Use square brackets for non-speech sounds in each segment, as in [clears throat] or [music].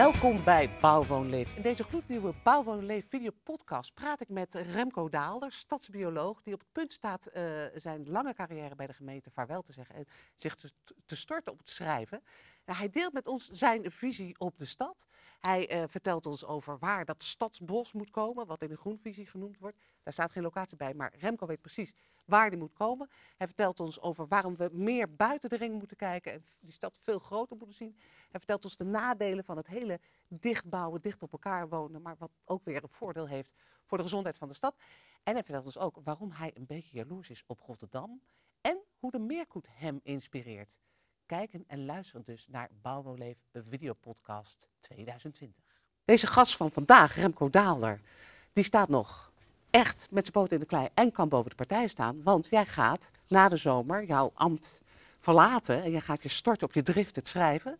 Welkom bij Bouwwoonleef. In deze gloednieuwe Bouwwoonleef video podcast praat ik met Remco Daalder, stadsbioloog, die op het punt staat eh, zijn lange carrière bij de gemeente vaarwel te zeggen en zich te, te storten op het schrijven. Hij deelt met ons zijn visie op de stad. Hij eh, vertelt ons over waar dat stadsbos moet komen, wat in de groenvisie genoemd wordt. Daar staat geen locatie bij, maar Remco weet precies waar die moet komen. Hij vertelt ons over waarom we meer buiten de ring moeten kijken en die stad veel groter moeten zien. Hij vertelt ons de nadelen van het hele dichtbouwen, dicht op elkaar wonen, maar wat ook weer een voordeel heeft voor de gezondheid van de stad. En hij vertelt ons ook waarom hij een beetje jaloers is op Rotterdam en hoe de Meerkoet hem inspireert. Kijken en luisteren dus naar Bouwwoonleef Videopodcast 2020. Deze gast van vandaag, Remco Daalder, die staat nog echt met zijn poten in de klei en kan boven de partij staan. Want jij gaat na de zomer jouw ambt verlaten en je gaat je storten op je drift het schrijven.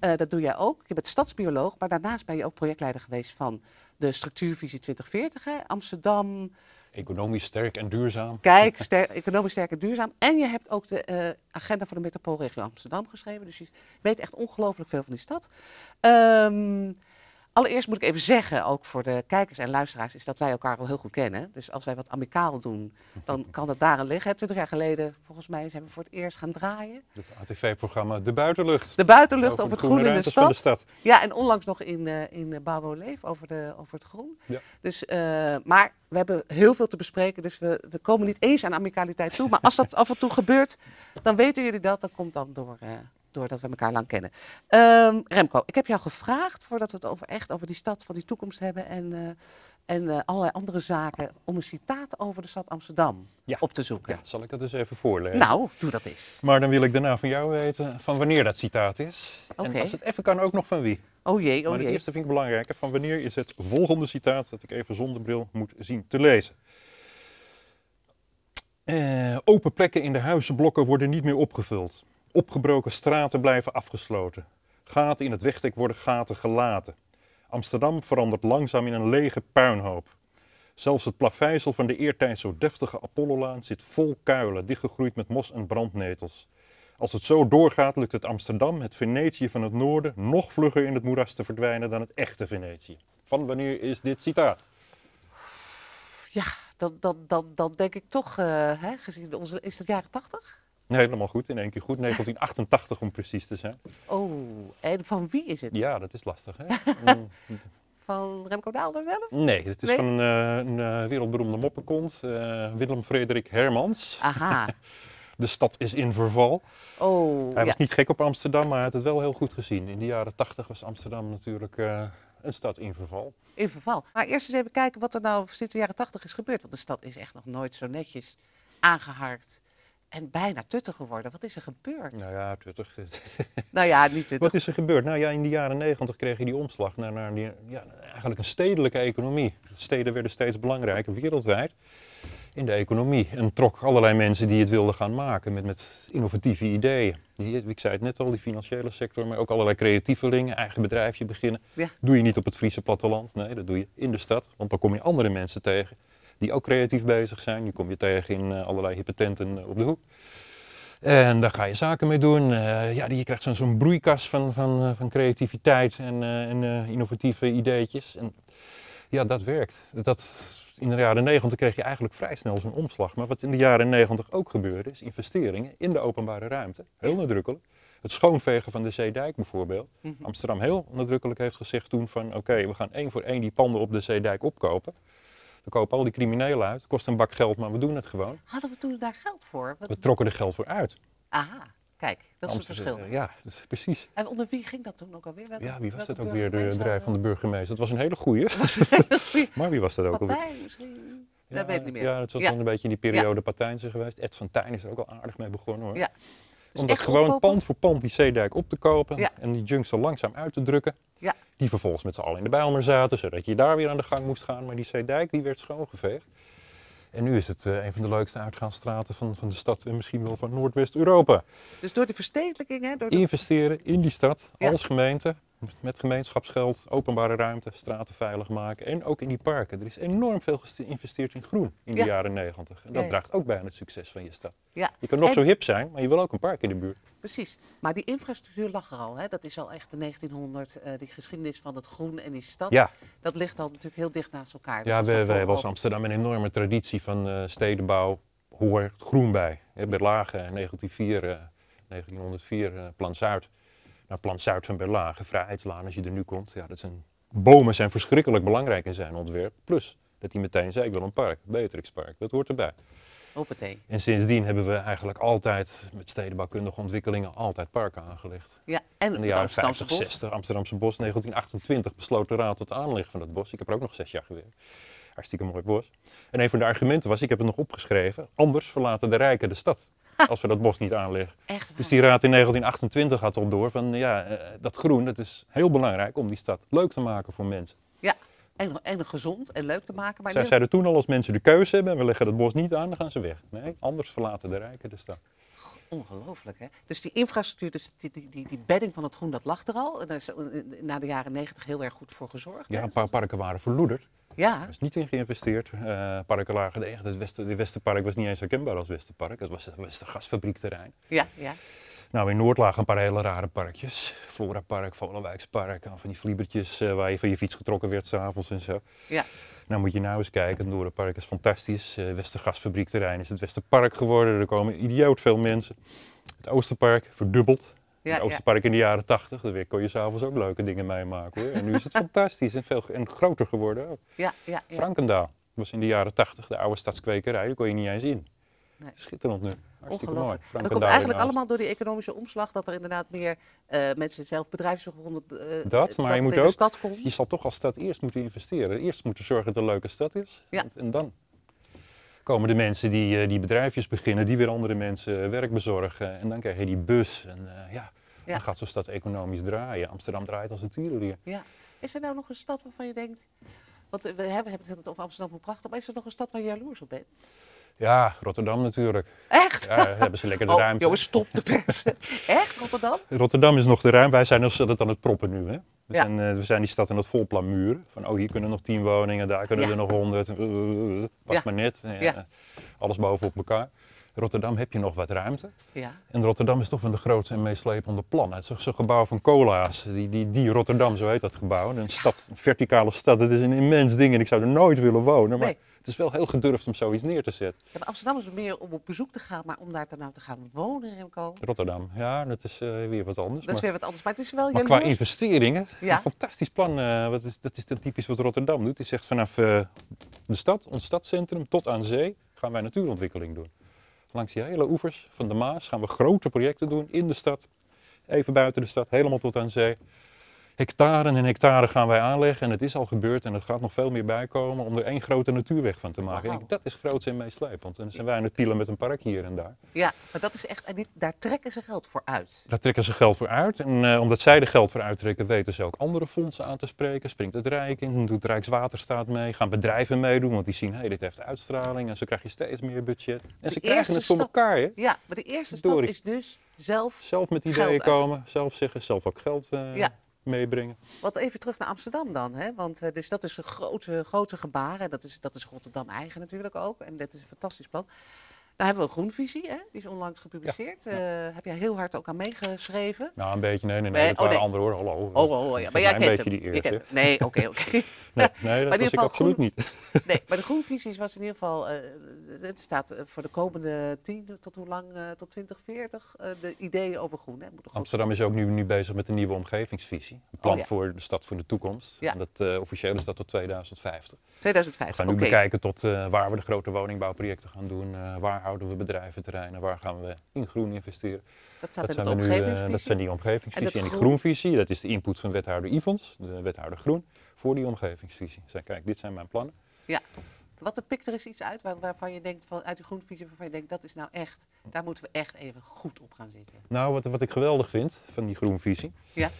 Uh, dat doe jij ook. Je bent stadsbioloog, maar daarnaast ben je ook projectleider geweest van de structuurvisie 2040, hè? Amsterdam. Economisch sterk en duurzaam. Kijk, economisch sterk en duurzaam. En je hebt ook de uh, agenda voor de metropoolregio Amsterdam geschreven. Dus je weet echt ongelooflijk veel van die stad. Um, Allereerst moet ik even zeggen, ook voor de kijkers en luisteraars, is dat wij elkaar al heel goed kennen. Dus als wij wat amicaal doen, dan [laughs] kan het daarin liggen. Twintig jaar geleden, volgens mij, zijn we voor het eerst gaan draaien. Het ATV-programma De Buitenlucht. De Buitenlucht over, het groen in de stad. de stad. Ja, en onlangs nog in, uh, in Babo Leef over, de, over het groen. Ja. Dus, uh, maar we hebben heel veel te bespreken, dus we, we komen niet eens aan amicaliteit toe. Maar als dat [laughs] af en toe gebeurt, dan weten jullie dat. Dat komt dan door... Uh, doordat we elkaar lang kennen. Um, Remco, ik heb jou gevraagd, voordat we het over echt over die stad van die toekomst hebben en, uh, en uh, allerlei andere zaken, om een citaat over de stad Amsterdam ja. op te zoeken. Ja, zal ik dat eens even voorlezen? Nou, doe dat eens. Maar dan wil ik daarna van jou weten van wanneer dat citaat is. Okay. En als het even kan, ook nog van wie. Oh jee, oh maar jee. het eerste vind ik belangrijker. Van wanneer is het volgende citaat dat ik even zonder bril moet zien te lezen. Uh, open plekken in de huizenblokken worden niet meer opgevuld. Opgebroken straten blijven afgesloten. Gaten in het wegdek worden gaten gelaten. Amsterdam verandert langzaam in een lege puinhoop. Zelfs het plaveisel van de eertijds zo deftige Apollolaan zit vol kuilen, dichtgegroeid met mos en brandnetels. Als het zo doorgaat, lukt het Amsterdam, het Venetië van het noorden, nog vlugger in het moeras te verdwijnen dan het echte Venetië. Van wanneer is dit citaat? Ja, dat, dat, dat, dat denk ik toch, uh, hè, gezien onze, is dat jaren tachtig? Nee, helemaal goed, in één keer goed. 1988 om precies te zijn. Oh, en van wie is het? Ja, dat is lastig. Hè? [laughs] van Remco Daalder zelf? Nee, het is nee? van een, een, een, wereldberoemde moppenkont, uh, Willem Frederik Hermans. Aha. [laughs] De stad is in verval. Oh, hij was niet gek op Amsterdam, maar hij had het wel heel goed gezien. In de jaren 80 was Amsterdam natuurlijk uh, een stad in verval. In verval. Maar eerst eens even kijken wat er nou sinds de jaren 80 is gebeurd. Want de stad is echt nog nooit zo netjes aangeharkt en bijna tuttig geworden. Wat is er gebeurd? Nou ja, tuttig. [laughs] nou ja, niet tuttig. Wat is er gebeurd? Nou ja, in de jaren negentig kreeg je die omslag naar, naar die, ja, eigenlijk een stedelijke economie. Steden werden steeds belangrijker wereldwijd in de economie. En trok allerlei mensen die het wilden gaan maken met, met innovatieve ideeën. Die, ik zei het net al, die financiële sector, maar ook allerlei creatievelingen, eigen bedrijfje beginnen. Ja. Doe je niet op het Friese platteland, nee, dat doe je in de stad. Want dan kom je andere mensen tegen die ook creatief bezig zijn. Die kom je tegen in uh, allerlei hippe tenten op de hoek. En daar ga je zaken mee doen. Uh, ja, je krijgt zo'n zo broeikas van, van, van creativiteit en, en innovatieve ideetjes. En ja, dat werkt. Dat, in de jaren negentig kreeg je eigenlijk vrij snel zo'n omslag. Maar wat in de jaren negentig ook gebeurde, is investeringen in de openbare ruimte. Heel nadrukkelijk. Het schoonvegen van de Zeedijk bijvoorbeeld. Mm -hmm. Amsterdam heel nadrukkelijk heeft gezegd toen van oké, okay, we gaan één voor één die panden op de Zeedijk opkopen. We kopen al die criminelen uit. Het kost een bak geld, maar we doen het gewoon. Hadden we toen daar geld voor? Wat... We trokken er geld voor uit. Aha, kijk, dat is het verschil. Uh, ja, dat is precies. En onder wie ging dat toen ook alweer? Welke, ja, wie was dat ook weer, de bedrijf van de burgemeester? Dat was een hele goeie. [laughs] maar wie was dat ook alweer? Patijn misschien? Ja, dat weet ik niet meer. Ja, het was ja. dan een beetje in die periode ja. Patijnse geweest. Ed van Tijn is er ook al aardig mee begonnen hoor. Ja. Dus Om dat gewoon opkopen? pand voor pand die zeedijk op te kopen ja. en die junks er langzaam uit te drukken. Ja. Die vervolgens met z'n allen in de Bijlmer zaten, zodat je daar weer aan de gang moest gaan. Maar die zeedijk die werd schoongeveegd. En nu is het uh, een van de leukste uitgaansstraten van, van de stad en misschien wel van Noordwest-Europa. Dus door de verstedelijking, hè? Door de... Investeren in die stad ja. als gemeente. Met- gemeenschapsgeld, openbare ruimte, straten veilig maken. En ook in die parken. Er is enorm veel geïnvesteerd in groen in de Ja. jaren negentig. En dat ja. draagt ook bij aan het succes van je stad. Je kan nog En- zo hip zijn, maar je wil ook een park in de buurt. precies. Maar die infrastructuur lag er al. Hè? Dat is al echt de 1900, eh, die geschiedenis van het groen en die stad. Ja, Dat ligt al natuurlijk heel dicht naast elkaar. Ja we, we daarvoor hebben als al- Amsterdam een enorme traditie van eh, stedenbouw. Hoort groen bij. Berlage, 1904, eh, 1904 eh, Plan Zuid. Nou, Plan Zuid van Berlage, Vrijheidslaan als je er nu komt. Ja, dat zijn, bomen zijn verschrikkelijk belangrijk in zijn ontwerp. Plus dat hij meteen zei, ik wil een park, Beatrixpark. Dat hoort erbij. Hoppatee. En sindsdien hebben we eigenlijk altijd met stedenbouwkundige ontwikkelingen altijd parken aangelegd. Ja, en In de jaren Amsterdamse 50, bos. 60, Amsterdamse bos, 1928 besloot de raad tot aanleg van het bos. Ik heb er ook nog zes jaar gewerkt. Hartstikke mooi bos. En een van de argumenten was, ik heb het nog opgeschreven, anders verlaten de rijken de stad. [laughs] Als we dat bos niet aanleggen. Echt Dus die raad in 1928 had al door van, ja, eh, dat groen, dat is heel belangrijk om die stad leuk te maken voor mensen. Ja, en, en gezond en leuk te maken. Maar Zij nu- zeiden toen al, als mensen de keuze hebben en we leggen het bos niet aan, dan gaan ze weg. Nee, anders verlaten de rijken de stad. Ongelooflijk, hè? Dus die infrastructuur, dus die, die, die, die bedding van het groen, dat lag er al. En daar is eh, na de jaren negentig heel erg goed voor gezorgd. Ja, een paar parken waren verloederd. Ja, Er is niet in geïnvesteerd. Eh, parken lagen echt. Het Westen, de Westerpark was niet eens herkenbaar als Westerpark. Het was het Westergasfabriekterrein. ja, ja. Nou, in Noord lagen een paar hele rare parkjes. Florapark, Volenwijkspark, en van die vliebertjes eh, waar je van je fiets getrokken werd s'avonds en zo. ja. Nou moet je nou eens kijken, het Noorderpark is fantastisch. Eh Westergasfabriekterrein is het Westerpark geworden. Er komen idioot veel mensen. Het Oosterpark verdubbeld. Ja. Oosterpark in de jaren 80, daar kon je s'avonds ook leuke dingen meemaken hoor. En nu is het [laughs] fantastisch en, veel, en groter geworden ook. ja, ja, ja. Frankendaal was in de jaren 80 de oude stadskwekerij, daar kon je niet eens in. Nee. Schitterend nu. Hartstikke mooi. Dat komt eigenlijk allemaal door die economische omslag, dat er inderdaad meer eh, mensen zelf bedrijfsbegonnen. eh, Dat, maar je het moet in de ook-. Je zal toch als stad eerst moeten investeren. Eerst moeten zorgen dat het een leuke stad is. Ja. En, en dan komen de mensen die, eh, die bedrijfjes beginnen, die weer andere mensen eh, werk bezorgen. En dan krijg je die bus. En eh, ja, Ja. dan gaat zo'n stad economisch draaien. Amsterdam draait als een tierenlier. Ja. Is er nou nog een stad waarvan je denkt. Want we hebben, het over Amsterdam hoe prachtig, maar is er nog een stad waar je jaloers op bent? Ja, Rotterdam natuurlijk. Echt? Ja, daar hebben ze lekker de [laughs] oh, ruimte. jongens, stop de pers. [laughs] Echt, Rotterdam? Rotterdam is nog de ruimte. Wij zijn ons dat aan het proppen nu. Hè? We, Ja. zijn, eh, we zijn die stad aan het volplan muren. Van oh, hier kunnen nog tien woningen, daar kunnen Ja. er nog honderd. Eh, was Ja. maar net. Eh. Alles bovenop elkaar. Rotterdam heb je nog wat ruimte. Ja. En Rotterdam is toch van de grootste en meest slepende plannen. Het is zo'n gebouw van cola's. Die, die, die Rotterdam, zo heet dat gebouw. Een stad, een verticale stad. Het is een immens ding en ik zou er nooit willen wonen. Maar Nee. Het is wel heel gedurfd om zoiets neer te zetten. Ja, Amsterdam is meer om op bezoek te gaan, maar om daar dan nou te gaan wonen, Remco, Rotterdam, ja, dat is eh, weer wat anders. dat is maar- weer wat anders. Maar het is wel Maar qua investeringen, Ja. een fantastisch plan. eh, wat is, dat is dan typisch wat Rotterdam doet. Die zegt vanaf eh, de stad, ons stadscentrum, tot aan zee gaan wij natuurontwikkeling doen. Langs die hele oevers van de Maas gaan we grote projecten doen in de stad. Even buiten de stad, helemaal tot aan zee. Hectaren en hectare gaan wij aanleggen en het is al gebeurd en er gaat nog veel meer bij komen om er één grote natuurweg van te maken. Dat is groot en meeslepend. En dan zijn wij aan het pielen met een park hier en daar. Ja, maar dat is echt, en dit, daar trekken ze geld voor uit. Daar trekken ze geld voor uit. En eh, omdat zij er geld voor uittrekken, weten ze ook andere fondsen aan te spreken. Springt het Rijk in, doet Rijkswaterstaat mee, gaan bedrijven meedoen, want die zien, hé, dit heeft uitstraling. En zo krijg je steeds meer budget. En De ze krijgen het voor elkaar, hè. Ja, maar de eerste stap is dus zelf, Zelf met ideeën komen, zelf zeggen, zelf ook geld eh, Ja. Meebrengen. wat even terug naar Amsterdam dan. Hè? Want eh, dus dat is een grote, grote gebaar. En dat is, dat is Rotterdam eigen natuurlijk ook. En dat is een fantastisch plan. Daar hebben we een groenvisie, hè? die is onlangs gepubliceerd. Eh, heb jij heel hard ook aan meegeschreven. Nou, een beetje, nee, nee, nee, Nee, dat oh, waren nee. anderen hoor, hallo. Oh, oh, oh, ja. Maar jij kent beetje hem. die Je eer, kent zeg. hem. Nee, oké, oké. [laughs] Nee, nee, dat was ieder ik absoluut groen- niet. Nee, maar de groenvisies was in ieder geval, eh, het staat eh, voor de komende tien tot hoe lang, tot 2040, eh, de ideeën over groen. Hè. Moet er Amsterdam is ook nu, nu bezig met een nieuwe omgevingsvisie. Een plan Oh, ja. voor de stad voor de toekomst. Ja. En dat, officieel is dat tot 2050. 2050, We gaan nu bekijken tot waar we de grote woningbouwprojecten gaan doen. waar houden we bedrijventerreinen, waar gaan we in groen investeren. Dat staat Dat in zijn, de nu, eh, omgevingsvisie. dat zijn die omgevingsvisie. En En, dat die groen- groenvisie, dat is de input van wethouder Ivons, de wethouder groen, voor die omgevingsvisie. Zij, kijk, dit zijn mijn plannen. Ja. Wat de pik er eens iets uit waar- waarvan je denkt, van, uit die groenvisie, waarvan je denkt, dat is nou echt, daar moeten we echt even goed op gaan zitten. Nou, wat, wat ik geweldig vind van die groenvisie, Ja.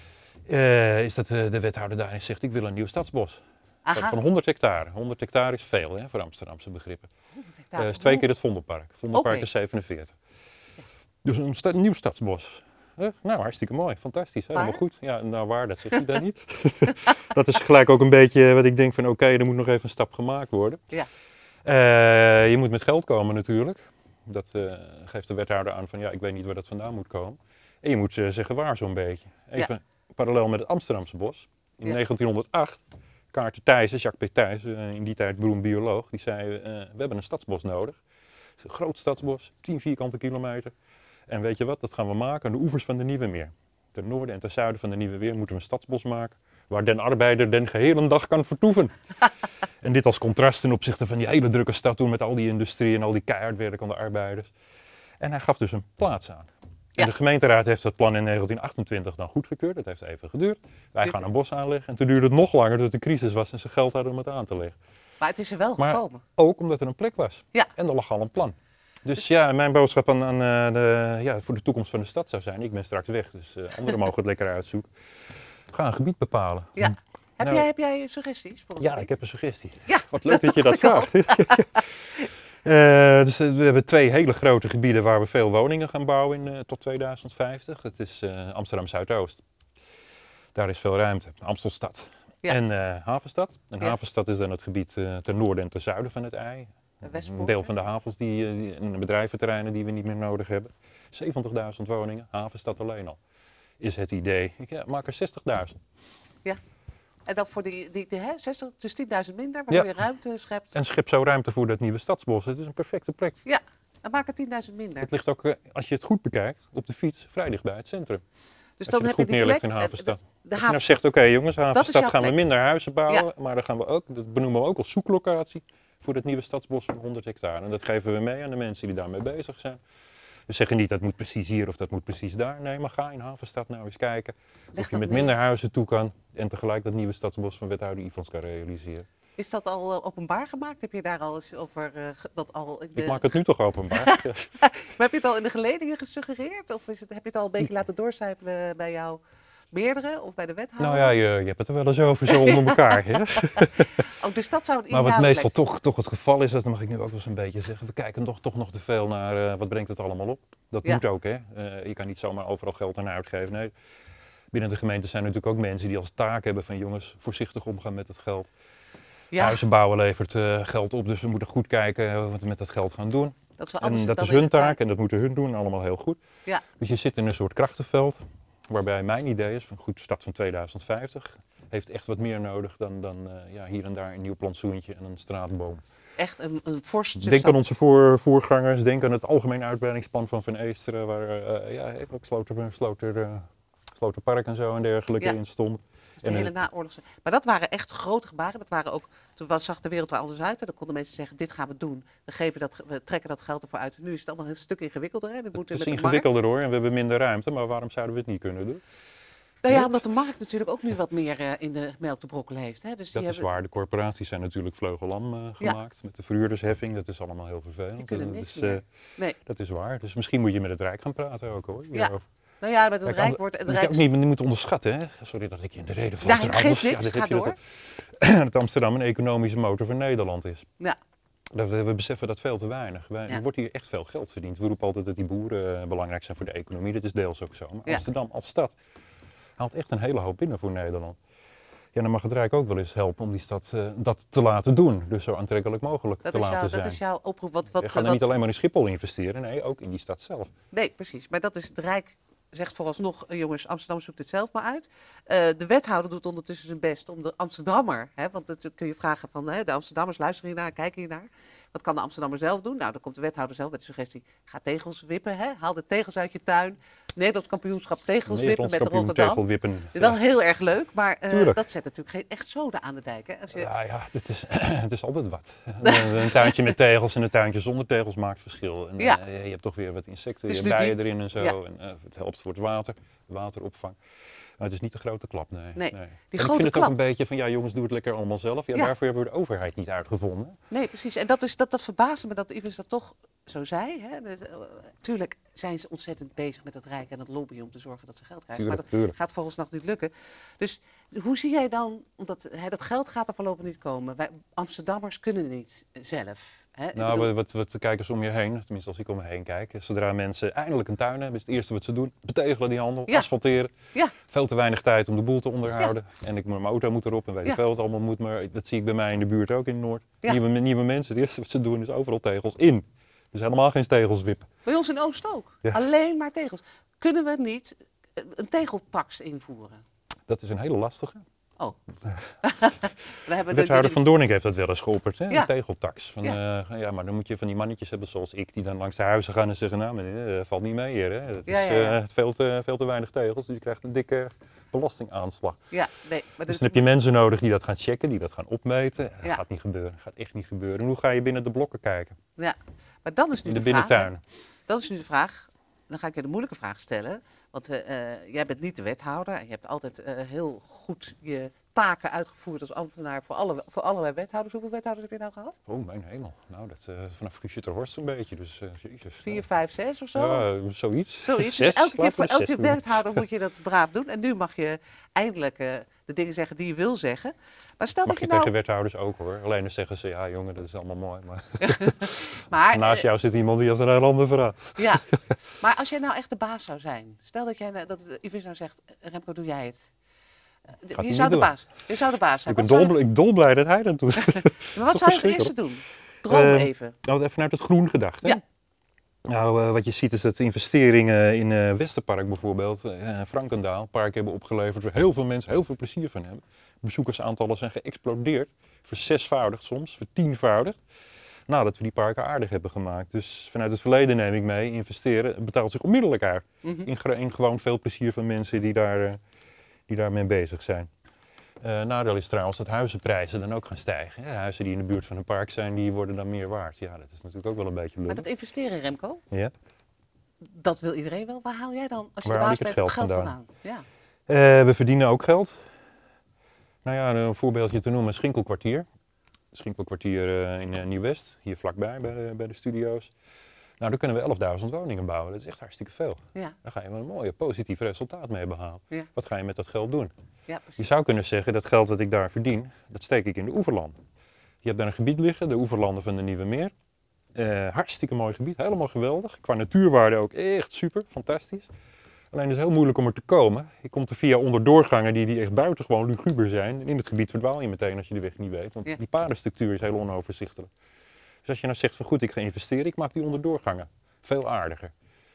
eh, is dat eh, de wethouder daarin zegt, ik wil een nieuw stadsbos. Van, Aha, van 100 hectare. 100 hectare is veel hè, voor Amsterdamse begrippen. 100 Dat hectare. is twee keer het Vondelpark. Vondelpark is 47. Dus een sta- nieuw stadsbos. Eh, nou, hartstikke mooi. Fantastisch. Helemaal Waar? goed. Ja, nou waar, dat zegt hij dan niet. [laughs] dat is gelijk ook een beetje wat ik denk van oké, er moet nog even een stap gemaakt worden. Ja. Eh, je moet met geld komen natuurlijk. Dat eh, geeft de wethouder aan van ja, ik weet niet waar dat vandaan moet komen. En je moet eh, zeggen waar zo'n beetje. Even parallel met het Amsterdamse bos. In Ja. 1908, Kaarten Thijssen, Jacques P. Thijssen, eh, in die tijd beroemd bioloog, die zei eh, we hebben een stadsbos nodig. Een groot stadsbos, 10 vierkante kilometer. En weet je wat, dat gaan we maken aan de oevers van de Nieuwe Meer. Ten noorden en ten zuiden van de Nieuwe Meer moeten we een stadsbos maken waar den arbeider den gehele dag kan vertoeven. [laughs] en dit als contrast ten opzichte van die hele drukke stad toen met al die industrie en al die keihard werkende arbeiders. En hij gaf dus een plaats aan. En de gemeenteraad heeft dat plan in 1928 dan goedgekeurd. Dat heeft even geduurd. Wij gaan een bos aanleggen. En toen duurde het nog langer dat de crisis was en ze geld hadden om het aan te leggen. Maar het is er wel Maar- gekomen. Ook omdat er een plek was. Ja. En er lag al een plan. Dus ja, mijn boodschap aan, aan eh, de, ja, voor de toekomst van de stad zou zijn, ik ben straks weg, dus eh, anderen mogen het [laughs] lekker uitzoeken. Ga een gebied bepalen. Ja. Heb, Nou, jij, heb jij suggesties voor? Ja, ik heb een suggestie. Ja, Wat leuk [laughs] dat je dat ik al. vraagt. [laughs] Eh, dus eh, we hebben twee hele grote gebieden waar we veel woningen gaan bouwen in, eh, tot 2050. Het is Amsterdam Zuidoost. Daar is veel ruimte. Amstelstad. Ja. En eh, Havenstad. En Ja. Havenstad is dan het gebied ten noorden en ten zuiden van het ei. De Westpoort, Een deel van de havens die, die- en de bedrijventerreinen die we niet meer nodig hebben. 70.000 woningen, Havenstad alleen al. Is het idee. Ik ja, maak er 60.000. En dan voor die, die, die hè, 60, dus 10.000 minder, waardoor je ruimte schept. En schep zo ruimte voor dat nieuwe stadsbos. Het is een perfecte plek. Ja, en maak er 10.000 minder. Het ligt ook, eh, als je het goed bekijkt, op de fiets vrij dichtbij het centrum. Dus als je het goed die neerlegt plek- in Havenstad. De, de je nou haven, zegt, oké jongens, Havenstad gaan we minder huizen bouwen, maar dan gaan we ook, dat benoemen we ook als zoeklocatie voor het nieuwe stadsbos van 100 hectare. En dat geven we mee aan de mensen die daarmee bezig zijn. We zeggen niet dat moet precies hier of dat moet precies daar. Nee, maar ga in Havenstad nou eens kijken Leg of je met minder huizen toe kan en tegelijk dat nieuwe stadsbos van wethouder Ivans kan realiseren. Is dat al eh, openbaar gemaakt? Heb je daar al eens over eh, dat al? de- Ik maak het nu toch openbaar. [laughs] Maar heb je het al in de geledingen gesuggereerd? Of is het, heb je het al een beetje laten doorcijpelen bij jouw meerdere of bij de wethouder? nou ja, je, je hebt het er wel eens over zo [laughs] onder elkaar. Hè? [laughs] Oh, dus dat zou Maar wat meestal plek- toch, toch het geval is, dat mag ik nu ook wel eens een beetje zeggen, we kijken toch, toch nog te veel naar eh, wat brengt het allemaal op. Dat Ja. moet ook, hè. Eh, je kan niet zomaar overal geld aan uitgeven. Nee. Binnen de gemeente zijn er natuurlijk ook mensen die als taak hebben van jongens, voorzichtig omgaan met het geld. Ja, Huizen bouwen levert eh, geld op, dus we moeten goed kijken wat we met dat geld gaan doen. dat En dat is hun taak en dat moeten hun doen, allemaal heel goed. Ja. Dus je zit in een soort krachtenveld, waarbij mijn idee is van goed, stad van 2050 heeft echt wat meer nodig dan, dan eh, ja, hier en daar een nieuw plantsoentje en een straatboom. Echt een, een fors Denk aan onze voor, voorgangers, denk aan het algemeen uitbreidingsplan van Van Eesteren, waar eh, ja, ook Sloter, Sloter, eh, Sloterpark en zo en dergelijke Ja. in stond. De en, hele naoorlogse. Maar dat waren echt grote gebaren. Dat waren ook, toen was, zag de wereld er anders uit. En dan konden mensen zeggen, dit gaan we doen. We, geven dat, we trekken dat geld ervoor uit. En nu is het allemaal een stuk ingewikkelder. Hè? Moet Het met is de ingewikkelder hoor en we hebben minder ruimte, maar waarom zouden we het niet kunnen doen? Nou ja, omdat de markt natuurlijk ook nu wat meer eh, in de melk te brokkelen heeft. Hè? Dus Dat die is hebben, waar, de corporaties zijn natuurlijk vleugelam eh, Ja. gemaakt met de verhuurdersheffing, dat is allemaal heel vervelend. Die kunnen niks dus, Nee, dat is waar, dus misschien moet je met het Rijk gaan praten ook hoor. Ja. hierover. Nou ja, met het Kijk, Rijk wordt... Het Wat je Rijk, ook niet, onderschatten, hè? sorry dat ik je in de reden val. [laughs] Ja, trouwens. geeft niks, dan ga door. Dat, [clears throat] dat Amsterdam een economische motor van Nederland is. Ja. Dat we, we beseffen dat veel te weinig. Wij, Ja. Er wordt hier echt veel geld verdiend. We roepen altijd dat die boeren eh, belangrijk zijn voor de economie. Dat is deels ook zo. Maar Ja. Amsterdam als stad haalt echt een hele hoop binnen voor Nederland. Ja, dan mag het Rijk ook wel eens helpen om die stad eh, dat te laten doen. Dus zo aantrekkelijk mogelijk dat, te laten jouw, zijn. dat is jouw oproep. Wat, wat, Je gaat wat- niet alleen maar in Schiphol investeren, nee, ook in die stad zelf. Nee, precies. Maar dat is het Rijk zegt vooralsnog, eh, jongens, Amsterdam zoekt het zelf maar uit. Eh, de wethouder doet ondertussen zijn best om de Amsterdammer, hè, want dat kun je vragen van hè, de Amsterdammers, luisteren hiernaar, kijken hiernaar. Wat kan de Amsterdammer zelf doen? Nou, dan komt de wethouder zelf met de suggestie, ga tegels wippen, hè? haal de tegels uit je tuin. Nederlands kampioenschap tegels wippen met Rotterdam. Dat is wel heel erg leuk, maar eh, dat zet natuurlijk geen echt zoden aan de dijk. Hè? Als je, Ja, ja het, is, [clears throat] het is altijd wat. Een, een tuintje met tegels en een tuintje zonder tegels maakt verschil. En, Ja. eh, je hebt toch weer wat insecten, je bijen die- erin en zo. ja. En, eh, het helpt voor het water, wateropvang. Het is niet de grote klap, nee. Nee, ik vind het klap. ook een beetje van, ja jongens, doe het lekker allemaal zelf. Ja, Ja. daarvoor hebben we de overheid niet uitgevonden. Nee, precies. En dat, is, dat, dat verbaasde me dat Ivers dat toch zo zei. Hè? Dus, eh, tuurlijk zijn ze ontzettend bezig met het Rijk en het lobbyen om te zorgen dat ze geld krijgen. Tuurlijk, maar dat tuurlijk. gaat volgens nog niet lukken. Dus hoe zie jij dan, omdat hè, dat geld gaat er voorlopig niet komen. Wij Amsterdammers kunnen niet zelf. Hè? Nou, bedoel- wat, wat, wat kijken ze om je heen, tenminste als ik om me heen kijk. Zodra mensen eindelijk een tuin hebben, is het eerste wat ze doen, betegelen die handel, Ja. asfalteren. Ja. Veel te weinig tijd om de boel te onderhouden. En ik, mijn auto moet erop en weet ik veel wat allemaal moet. Maar dat zie ik bij mij in de buurt ook in Noord. Ja. Nieuwe, nieuwe mensen, het eerste wat ze doen is overal tegels in. Dus helemaal geen tegels wippen. Bij ons in Oost ook. Ja. Alleen maar tegels. Kunnen we niet eh, een tegeltax invoeren? Dat is een hele lastige. Oh. [laughs] We hebben De wethouder van Doornik heeft dat wel eens geopperd, hè? Ja. een tegeltax. Van, ja. ja, maar dan moet je van die mannetjes hebben zoals ik, die dan langs de huizen gaan en zeggen, nou meneer, dat valt niet mee hier. Hè? Dat is Ja, eh, veel, te, veel te weinig tegels, dus je krijgt een dikke belastingaanslag. Ja, nee. Maar Dus dan heb je mensen nodig die dat gaan checken, die dat gaan opmeten. Dat gaat niet gebeuren, dat gaat echt niet gebeuren. En hoe ga je binnen de blokken kijken? Ja, maar dan is nu In de de, vraag. binnentuinen. Dat is nu de vraag. Dan ga ik je de moeilijke vraag stellen. Want eh, eh, jij bent niet de wethouder. En je hebt altijd eh, heel goed je taken uitgevoerd als ambtenaar voor, alle, voor allerlei wethouders. Hoeveel wethouders heb je nou gehad? Oh, mijn hemel. Nou, dat uh, vanaf Horst een beetje, dus uh, jezus. Vier, vijf, zes of zo? Ja, zoiets. Zoiets. Zes, dus elke keer voor elke wethouder moet je dat braaf doen. En nu mag je eindelijk eh, de dingen zeggen die je wil zeggen. Maar stel Mag dat je je nou... tegen wethouders ook hoor. Alleen dan zeggen ze, ja jongen, dat is allemaal mooi. Maar [laughs] Maar, naast jou zit iemand die heeft een ander verhaal. Ja, [laughs] maar als jij nou echt de baas zou zijn. Stel dat, jij, nou- dat Ivis nou zegt, Remco, doe jij het. Je zou de baas. Je zou de baas zijn. Ik ben zou dol, ik dolblij dat hij dat doet. [laughs] Maar wat zou je als eerste doen? Droom Eh, even. Nou, even naar het groen gedacht. Hè? Ja. Nou, eh, wat je ziet is dat investeringen in eh Westerpark bijvoorbeeld, eh Frankendaal, park hebben opgeleverd waar heel veel mensen heel veel plezier van hebben. Bezoekersaantallen zijn geëxplodeerd, verzesvoudigd soms, vertienvoudigd. Nadat we die parken aardig hebben gemaakt. Dus vanuit het verleden neem ik mee, investeren betaalt zich onmiddellijk uit. Mhm. In, in gewoon veel plezier van mensen die, daar, die daarmee bezig zijn. Eh nadeel is trouwens dat huizenprijzen dan ook gaan stijgen. hè. Huizen die in de buurt van een park zijn, die worden dan meer waard. Ja, dat is natuurlijk ook wel een beetje Maar lullig. dat investeren, Remco, Ja. dat wil iedereen wel. Waar haal jij dan, als je Waar baas bent, het geld geld vandaan? vandaan? Ja. Eh, we verdienen ook geld. Nou ja, een voorbeeldje te noemen, Schinkelkwartier. Schinkelkwartier eh, in Nieuw-West, hier vlakbij bij de, bij de studio's. Nou, daar kunnen we 11.000 woningen bouwen. Dat is echt hartstikke veel. Ja, Daar ga je wel een mooi positief resultaat mee behalen. Ja. Wat ga je met dat geld doen? ja, Je zou kunnen zeggen, dat geld dat ik daar verdien, dat steek ik in de oeverlanden. Je hebt daar een gebied liggen, de oeverlanden van de Nieuwe Meer. Eh, hartstikke mooi gebied, helemaal geweldig. Qua natuurwaarde ook echt super, fantastisch. Alleen is het heel moeilijk om er te komen. Je komt er via onderdoorgangen die, die echt buitengewoon luguber zijn. En in het gebied verdwaal je meteen als je de weg niet weet. Want Ja. die padenstructuur is heel onoverzichtelijk. Dus als je nou zegt van goed, ik ga investeren, ik maak die onderdoorgangen veel aardiger.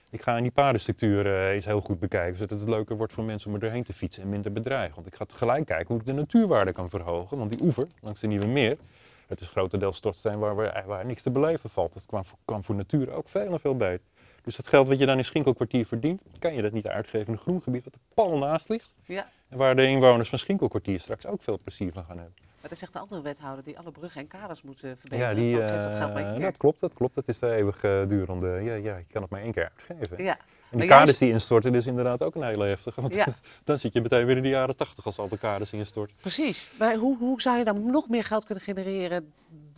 Ik ga in die padenstructuur eh, eens heel goed bekijken, zodat het leuker wordt voor mensen om er doorheen te fietsen en minder bedreigend. Want ik ga tegelijk kijken hoe ik de natuurwaarde kan verhogen. Want die oever, langs de Nieuwe Meer, het is grotendeels stortsteen waar, waar, waar niks te beleven valt. Dat kan voor, kan voor natuur ook veel en veel beter. Dus dat geld wat je dan in Schinkelkwartier verdient, kan je dat niet uitgeven in een groen gebied wat er pal naast ligt. Ja. En waar de inwoners van Schinkelkwartier straks ook veel plezier van gaan hebben. Maar dat zegt de andere wethouder die alle bruggen en kaders moet eh, verbeteren. Ja, die, dat keer. dat klopt, dat klopt. Dat is de eeuwig eh, durende. Ja, ja, je kan het maar één keer uitgeven. Ja. En die jij kaders die instorten, is inderdaad ook een hele heftige. Want Ja. [laughs] dan zit je meteen weer in de jaren tachtig als al de kaders instorten. Precies. Maar hoe, hoe zou je dan nog meer geld kunnen genereren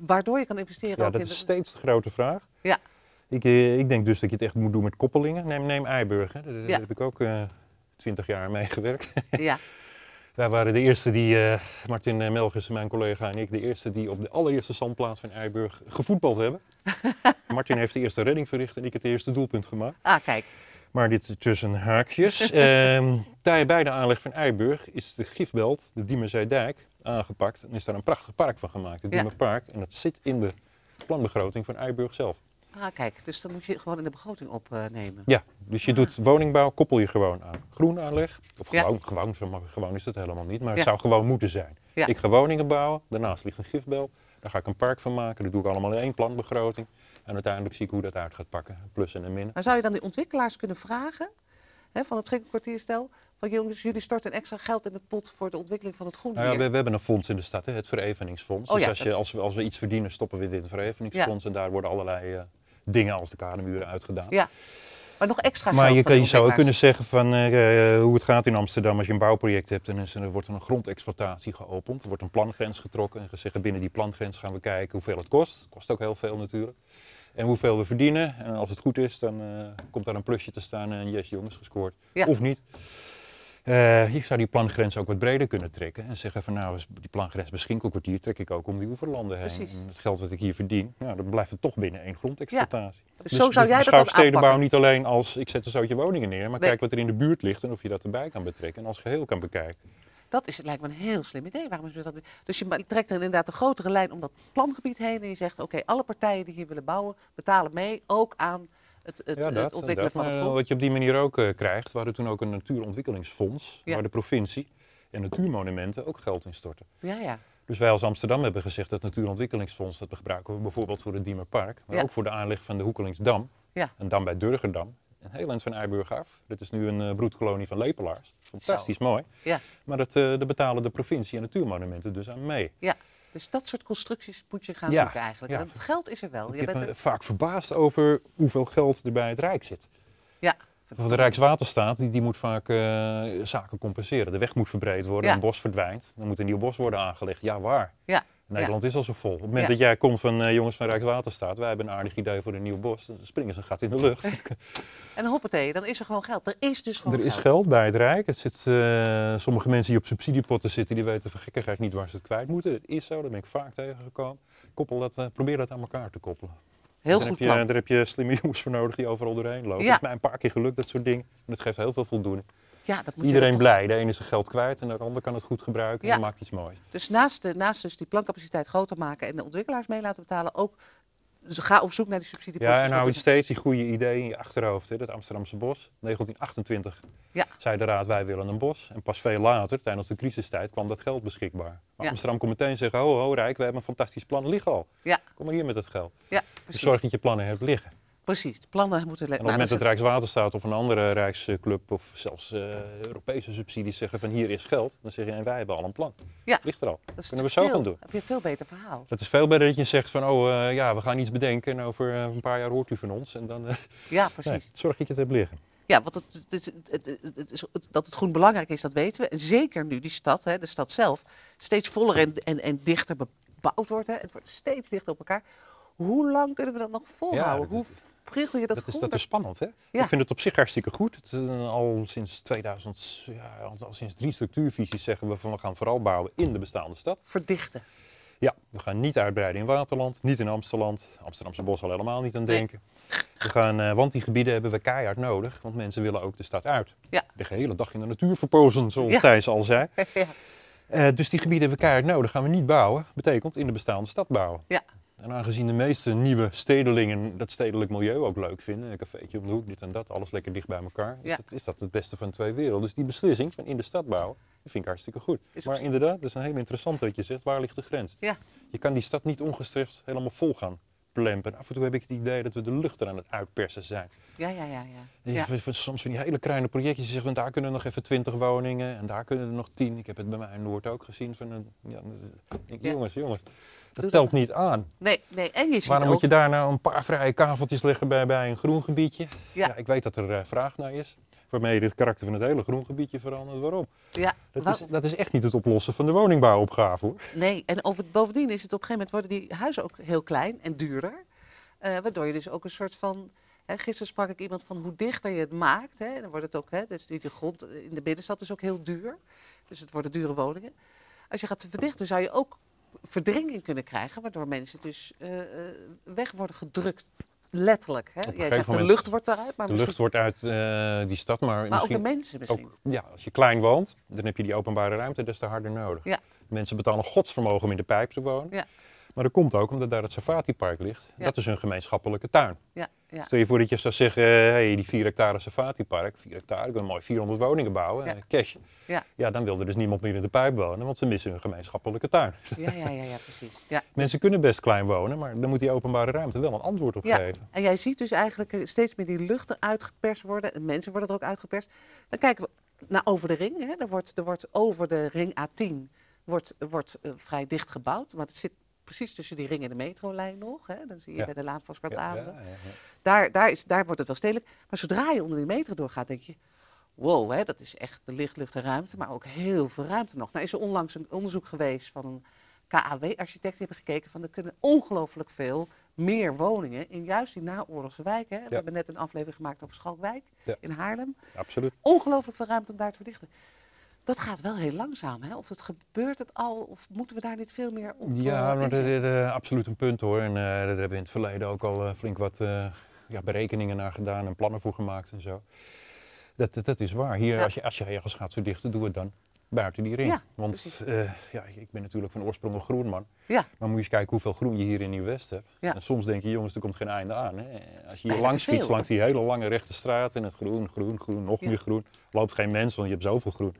waardoor je kan investeren? Ja, dat in is de- steeds de grote vraag. Ja. Ik, ik denk dus dat je het echt moet doen met koppelingen. Neem, neem Eiburg, hè. daar, Ja. heb ik ook twintig jaar mee gewerkt. Ja, [laughs] Wij waren de eerste die, eh, Martin eh, Melgers, mijn collega en ik, de eerste die op de allereerste zandplaats van Eiburg gevoetbald hebben. [laughs] Martin heeft de eerste redding verricht en ik het eerste doelpunt gemaakt. ah kijk. Maar dit tussen haakjes. [laughs] Ehm daar bij de aanleg van Eiburg is de gifbelt, de Diemerzeedijk, aangepakt. En is daar een prachtig park van gemaakt, het Ja. Diemerpark. En dat zit in de planbegroting van Eiburg zelf. Ah kijk, dus dan moet je gewoon in de begroting opnemen. Ja, dus je Ah. doet woningbouw, koppel je gewoon aan groenaanleg. Of Ja. gewoon, gewoon, zo gewoon is het helemaal niet, maar het Ja. zou gewoon moeten zijn. Ja. Ik ga woningen bouwen, daarnaast ligt een gifbel. Daar ga ik een park van maken, dat doe ik allemaal in één planbegroting. En uiteindelijk zie ik hoe dat uit gaat pakken, plus en een min. Maar zou je dan die ontwikkelaars kunnen vragen, hè, van het Schinkelkwartierstel, van jongens, jullie storten extra geld in de pot voor de ontwikkeling van het groen Nou ja, we, we hebben een fonds in de stad, hè, het Vereveningsfonds. Oh dus ja, als, je, dat- als, we, als we iets verdienen, stoppen we dit in het Vereveningsfonds. En daar worden allerlei eh, dingen als de kademuren uitgedaan. Ja, maar nog extra Maar je, kan, je zou ook kunnen zeggen van eh, eh, hoe het gaat in Amsterdam als je een bouwproject hebt en er wordt een grondexploitatie geopend. Er wordt een plangrens getrokken en gezegd binnen die plangrens gaan we kijken hoeveel het kost. Het kost ook heel veel natuurlijk. En hoeveel we verdienen. En als het goed is, dan eh, komt daar een plusje te staan en yes jongens, gescoord. Ja. Of niet. Eh, je zou die plangrens ook wat breder kunnen trekken en zeggen van nou, die plangrens bij Schinkelkwartier trek ik ook om die oeverlanden heen. Precies. En het geld wat ik hier verdien, nou, dan blijft het toch binnen één grondexploitatie. Dus zo zou jij dat dan stedenbouw niet alleen als ik zet een zootje woningen neer, maar Nee. kijk wat er in de buurt ligt en of je dat erbij kan betrekken en als geheel kan bekijken. Dat is, lijkt me een heel slim idee. Waarom is dat? Dus je trekt er inderdaad een grotere lijn om dat plangebied heen. En je zegt, oké, alle partijen die hier willen bouwen, betalen mee. Ook aan het, het, Ja, het dat, ontwikkelen dat. van het grond. Wat je op die manier ook eh, krijgt, we hadden toen ook een natuurontwikkelingsfonds, Ja. waar de provincie en natuurmonumenten ook geld in storten. Ja, ja. Dus wij als Amsterdam hebben gezegd dat natuurontwikkelingsfonds, dat gebruiken we bijvoorbeeld voor het Diemerpark, maar Ja. ook voor de aanleg van de Hoekelingsdam. Ja. Een dam bij Durgerdam, een heel eind van Eiburg af. Dit is nu een eh, broedkolonie van lepelaars. Fantastisch mooi. Ja. Maar dat, eh daar betalen de provincie en natuurmonumenten dus aan mee. Dus dat soort constructies moet je gaan Ja, zoeken eigenlijk. ja. Want het geld is er wel. Ik Je bent er- vaak verbaasd over hoeveel geld er bij het Rijk zit. ja. Van de Rijkswaterstaat, die, die moet vaak eh, zaken compenseren. De weg moet verbreed worden, Ja. een bos verdwijnt. Dan moet een nieuw bos worden aangelegd. Ja, waar? Ja. Nederland is al zo vol. Op het moment Ja. dat jij komt van eh, jongens van Rijkswaterstaat, wij hebben een aardig idee voor een nieuw bos, dan springen ze een gat in de lucht. [laughs] En hoppatee, dan is er gewoon geld. Er is dus gewoon er is geld. geld bij het Rijk. Het zit, eh, sommige mensen die op subsidiepotten zitten, die weten van gekkigheid niet waar ze het kwijt moeten. Het is zo, daar ben ik vaak tegengekomen. Koppel dat, eh, probeer dat aan elkaar te koppelen. Heel daar goed heb je, plan. Daar heb je slimme jongens voor nodig die overal doorheen lopen. Ja. Het is mij een paar keer gelukt, dat soort dingen. En dat geeft heel veel voldoening. Ja, dat moet Iedereen blij. De ene is zijn geld kwijt en de ander kan het goed gebruiken Ja. en maakt iets moois. Dus naast, de, naast dus die plancapaciteit groter maken en de ontwikkelaars mee laten betalen, ook dus ga op zoek naar die subsidiepotjes. Ja, en hou je steeds die goede idee in je achterhoofd. Hè? Dat Amsterdamse bos, 1928 Ja. zei de raad wij willen een bos. En pas veel later, tijdens de crisistijd, kwam dat geld beschikbaar. Maar Ja. Amsterdam kon meteen zeggen, ho ho Rijk, we hebben een fantastisch plan, liggen al. Ja. Kom maar hier met het geld. Ja, Dus zorg dat je plannen hebt liggen. Precies, plannen moeten... En op nou, het moment dat Rijkswaterstaat of een andere Rijksclub of zelfs eh, Europese subsidies zeggen van hier is geld, dan zeg je en wij hebben al een plan. Ja. Ligt er al. dat kunnen we veel- zo gaan doen. heb je een veel beter verhaal. Dat is veel beter dat je zegt van, oh eh, ja, we gaan iets bedenken en over eh, een paar jaar hoort u van ons. En dan, Ja, precies. [laughs] nee, zorg dat je het hebt liggen. Ja, want het, het, is- het, het, het is, het- dat het groen belangrijk is, dat weten we. En zeker nu die stad, hè, de stad zelf, steeds voller en, en, en dichter bebouwd wordt. Hè. Het wordt steeds dichter op elkaar. Hoe lang kunnen we dat nog volhouden? dat Hoe priegel je dat, Dat is, dat is spannend, hè? Ja. Ik vind het op zich hartstikke goed. Het, al sinds 2000, ja, al, al sinds drie structuurvisies zeggen we van we gaan vooral bouwen in de bestaande stad. Verdichten. Ja, we gaan niet uitbreiden in Waterland, niet in Amsterdam. Amsterdamse bos al helemaal niet aan Nee. denken. We gaan, eh, want die gebieden hebben we keihard nodig, want mensen willen ook de stad uit. Ja. De hele dag in de natuur verpozen, zoals Ja. Thijs al zei. [laughs] ja. Eh, dus die gebieden hebben we keihard nodig. Gaan we niet bouwen, betekent in de bestaande stad bouwen. Ja. En aangezien de meeste nieuwe stedelingen dat stedelijk milieu ook leuk vinden, een cafeetje om de hoek, dit en dat, alles lekker dicht bij elkaar, is, Ja. dat, is dat het beste van twee werelden. Dus die beslissing van in de stad bouwen, die vind ik hartstikke goed. Is maar op- inderdaad, dat is een heel interessant dat je zegt, waar ligt de grens? Ja. Je kan die stad niet ongestreft helemaal vol gaan plempen. Af en toe heb ik het idee dat we de lucht er aan het uitpersen zijn. Ja, ja, ja. ja. Soms van die hele kleine projectjes. Je zegt, van, daar kunnen nog even twintig woningen en daar kunnen er nog tien. Ik heb het bij mij in Noord ook gezien. Van een, dat ik Ja. Jongens, jongens, dat Doe telt niet aan. Nee, nee. En je ziet Waarom ook... moet je daar nou een paar vrije kaveltjes leggen bij, bij een groen gebiedje? Ja. Ja. ik weet dat er eh, vraag naar is. Waarmee je het karakter van het hele groen gebiedje verandert. Waarom? Ja, Dat is, dat is echt niet het oplossen van de woningbouwopgave hoor. Nee, en over, bovendien is het op een gegeven moment worden die huizen ook heel klein en duurder. Eh, waardoor je dus ook een soort van. Hè, gisteren sprak ik iemand van hoe dichter je het maakt. Hè, dan wordt het ook. Hè, dus die, die grond in de binnenstad is ook heel duur. Dus het worden dure woningen. Als je gaat verdichten, zou je ook verdringing kunnen krijgen. Waardoor mensen dus eh, eh, weg worden gedrukt. Letterlijk. Hè. Jij zegt de lucht wordt daaruit. Maar, De lucht wordt uit eh, die stad, maar, maar ook de mensen misschien. ook, ja, als je klein woont, dan heb je die openbare ruimte des te harder nodig. Ja. Mensen betalen godsvermogen om in de pijp te wonen. Ja. Maar dat komt ook omdat daar het safatipark ligt. Ja. Dat is hun gemeenschappelijke tuin. Ja, ja. Stel je voor dat je zou zeggen, hé, hey, die 4 hectare safatipark, 4 hectare, ik wil mooi 400 woningen bouwen, Ja. eh, cash. Ja. ja, dan wil er dus niemand meer in de pijp wonen, want ze missen hun gemeenschappelijke tuin. Ja, ja, ja, ja, precies. Ja. [laughs] Mensen kunnen best klein wonen, maar dan moet die openbare ruimte wel een antwoord op Ja, geven. en jij ziet dus eigenlijk eh, steeds meer die lucht eruit geperst worden. En mensen worden er ook uitgeperst. Dan kijken we naar over de ring. Hè. Er, wordt, er wordt over de ring A10 wordt, wordt, eh, vrij dicht gebouwd. Maar het zit precies tussen die ring en de metrolijn nog. Hè. Dan zie je Ja. bij de Laan van ja. Daar, daar, is, daar wordt het wel stedelijk. Maar zodra je onder die metro doorgaat, denk je... Wow, hè, dat is echt de licht, lucht en ruimte. Maar ook heel veel ruimte nog. Nou is er onlangs een onderzoek geweest van een KAW-architect. Die hebben gekeken van er kunnen ongelooflijk veel meer woningen in juist die naoorlogse wijken. We hebben net een aflevering gemaakt over Schalkwijk Ja. in Haarlem. Absoluut. Ongelooflijk veel ruimte om daar te verdichten. Dat gaat wel heel langzaam, hè? Of het gebeurt het al, of moeten we daar niet veel meer op Ja, maar dat is eh, absoluut een punt hoor. En eh, daar hebben we in het verleden ook al eh, flink wat ja, berekeningen naar gedaan en plannen voor gemaakt en zo. Dat, dat, dat is waar. Hier, Ja. als, je, als je ergens gaat verdichten, doe het dan buiten die ring. Ja, Want ja, ik ben natuurlijk van oorsprong een groenman. Ja, Maar moet je eens kijken hoeveel groen je hier in Nieuw-West hebt. Ja. En soms denk je, jongens, er komt geen einde aan. Hè? Als je hier langs fietst, veel. langs die hele lange rechte straat en het groen, groen, groen, nog meer groen. Loopt geen mens, want je hebt zoveel groen.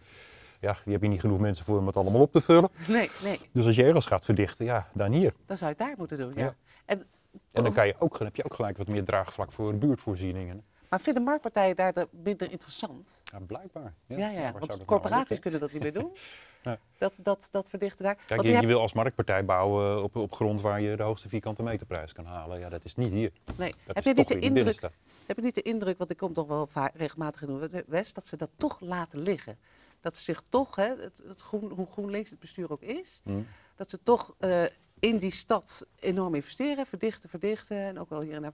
Ja, die heb je niet genoeg mensen voor om het allemaal op te vullen. nee, nee. Dus als je ergens gaat verdichten, ja, dan hier. Dan zou je het daar moeten doen, ja. Ja. En, En dan kan je ook, heb je ook gelijk wat meer draagvlak voor buurtvoorzieningen. Maar vinden marktpartijen daar de- minder interessant? Ja, blijkbaar. Ja, ja, want nou corporaties lukken? kunnen dat niet meer doen. [laughs] Nee. dat, dat, dat verdichten daar. Kijk, Want je, je je hebt- wil als marktpartij bouwen op, op grond waar je de hoogste vierkante meterprijs kan halen. Ja, dat is niet hier. nee. Dat Heb je niet de indruk. Heb je niet de indruk, want ik kom toch wel regelmatig in de West, dat ze dat toch laten liggen? Dat ze zich toch, hè, het, het groen, hoe GroenLinks het bestuur ook is, Hm. dat ze toch eh, in die stad enorm investeren, verdichten, verdichten en ook wel hier en daar.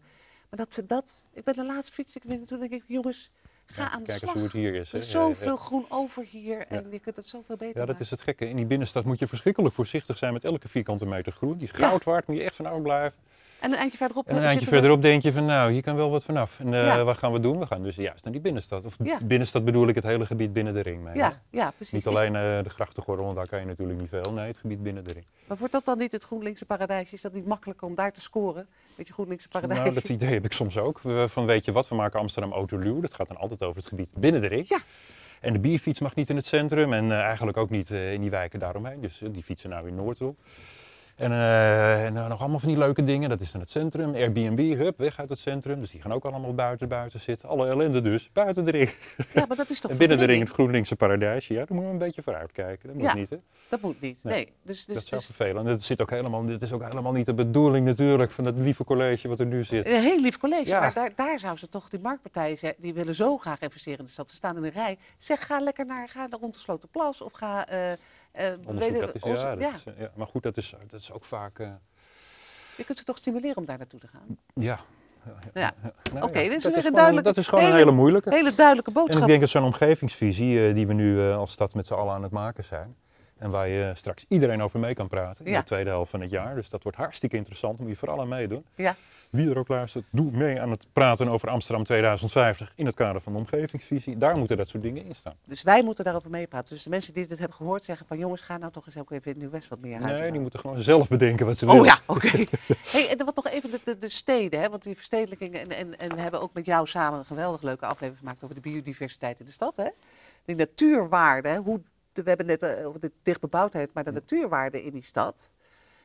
Maar dat ze dat, ik ben de laatste fiets, ik weet, toen denk ik, jongens, ga Ja, aan de kijk eens slag. hoe het hier is. Er is Ja, ja, ja. zoveel groen over hier en je kunt het zoveel beter Ja, dat maken. is het gekke. In die binnenstad moet je verschrikkelijk voorzichtig zijn met elke vierkante meter groen. Die is goud waard, moet je echt van blijven. En een eindje verderop En een eindje zitten we- verderop denk je van nou, hier kan wel wat vanaf. En eh, Ja. wat gaan we doen? We gaan dus juist naar die binnenstad. Of Ja. binnenstad bedoel ik het hele gebied binnen de ring mee. hè? Ja, ja, precies. Niet Is- alleen eh, de grachtengordel, want daar kan je natuurlijk niet veel. Nee, het gebied binnen de ring. Maar wordt dat dan niet het GroenLinkse paradijs? Is dat niet makkelijker om daar te scoren? Weet je, GroenLinkse paradijs? Nou, dat idee heb ik soms ook. We- Van weet je wat, we maken Amsterdam autoluw. Dat gaat dan altijd over het gebied binnen de ring. Ja. En de bierfiets mag niet in het centrum en eh, eigenlijk ook niet in die wijken daaromheen. Dus die fietsen nou in Noordrol. En, eh, en dan nog allemaal van die leuke dingen. Dat is dan het centrum. Airbnb, hup, weg uit het centrum. Dus die gaan ook allemaal buiten, buiten zitten. Alle ellende dus, buiten de ring. Ja, maar dat is toch En [laughs] binnen de ring het GroenLinkse paradijsje. Ja, daar moeten we een beetje vooruit kijken. Dat moet Ja. niet, hè? Dat moet niet. Nee. Nee. Dus, dus, dat zou dus vervelend. Dat zit ook helemaal, dit is ook helemaal niet de bedoeling natuurlijk van het lieve college wat er nu zit. een heel lief college, Ja. maar daar, daar zou ze toch, die marktpartijen, die willen zo graag investeren in de stad. Ze staan in een rij. Zeg, ga lekker naar, ga naar rond de Slotenplas of ga... eh, eh, Onderzoek, weet- dat is, ja, dat Is, eh, ja, maar goed, dat is, dat is ook vaak... eh, je kunt ze toch stimuleren om daar naartoe te gaan. ja. Ja. Nou Oké, ja, dit is dat Dat is gewoon een hele- moeilijke. Hele duidelijke En ik boodschap. denk dat zo'n omgevingsvisie eh, die we nu eh, als stad met z'n allen aan het maken zijn. En waar je straks iedereen over mee kan praten in Ja. de tweede helft van het jaar. Dus dat wordt hartstikke interessant. Moet je vooral aan meedoen. Ja. Wie er ook luistert, doe mee aan het praten over Amsterdam 2050 in het kader van de omgevingsvisie. Daar moeten dat soort dingen in staan. Dus wij moeten daarover meepraten. Dus de mensen die dit hebben gehoord zeggen van jongens, ga nou toch eens ook even in Nieuw-West wat meer huizen Nee, die moeten gewoon zelf bedenken wat ze willen. Oh ja, oké. [laughs] hey, en dan wat nog even de, de, de steden, hè? want die verstedelijking. En, en, en we hebben ook met jou samen een geweldig leuke aflevering gemaakt over de biodiversiteit in de stad. Hè? Die natuurwaarden, hè, hoe de, we hebben net eh, over de dichtbebouwdheid, maar de natuurwaarden in die stad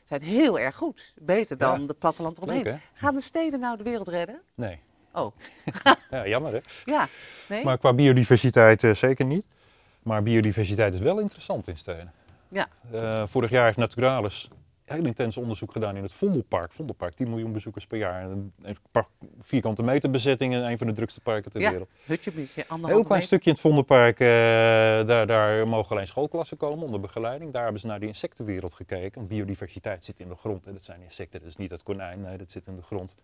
zijn heel erg goed. Beter dan Ja. het platteland eromheen. Leuk? Gaan de steden nou de wereld redden? Nee. Oh, [laughs] Ja, jammer hè. ja. Nee? Maar qua biodiversiteit eh, zeker niet. Maar biodiversiteit is wel interessant in steden. Ja. Eh, vorig jaar heeft Naturalis heel intens onderzoek gedaan in het Vondelpark. Vondelpark, 10 miljoen bezoekers per jaar. Een, paar vierkante meter bezetting en een van de drukste parken ter ja, wereld. hutje, heel klein stukje in het Vondelpark, eh, daar, daar mogen alleen schoolklassen komen onder begeleiding. Daar hebben ze naar de insectenwereld gekeken. Want biodiversiteit zit in de grond. Hè. Dat zijn insecten, dat is niet het konijn, nee, dat zit in de grond.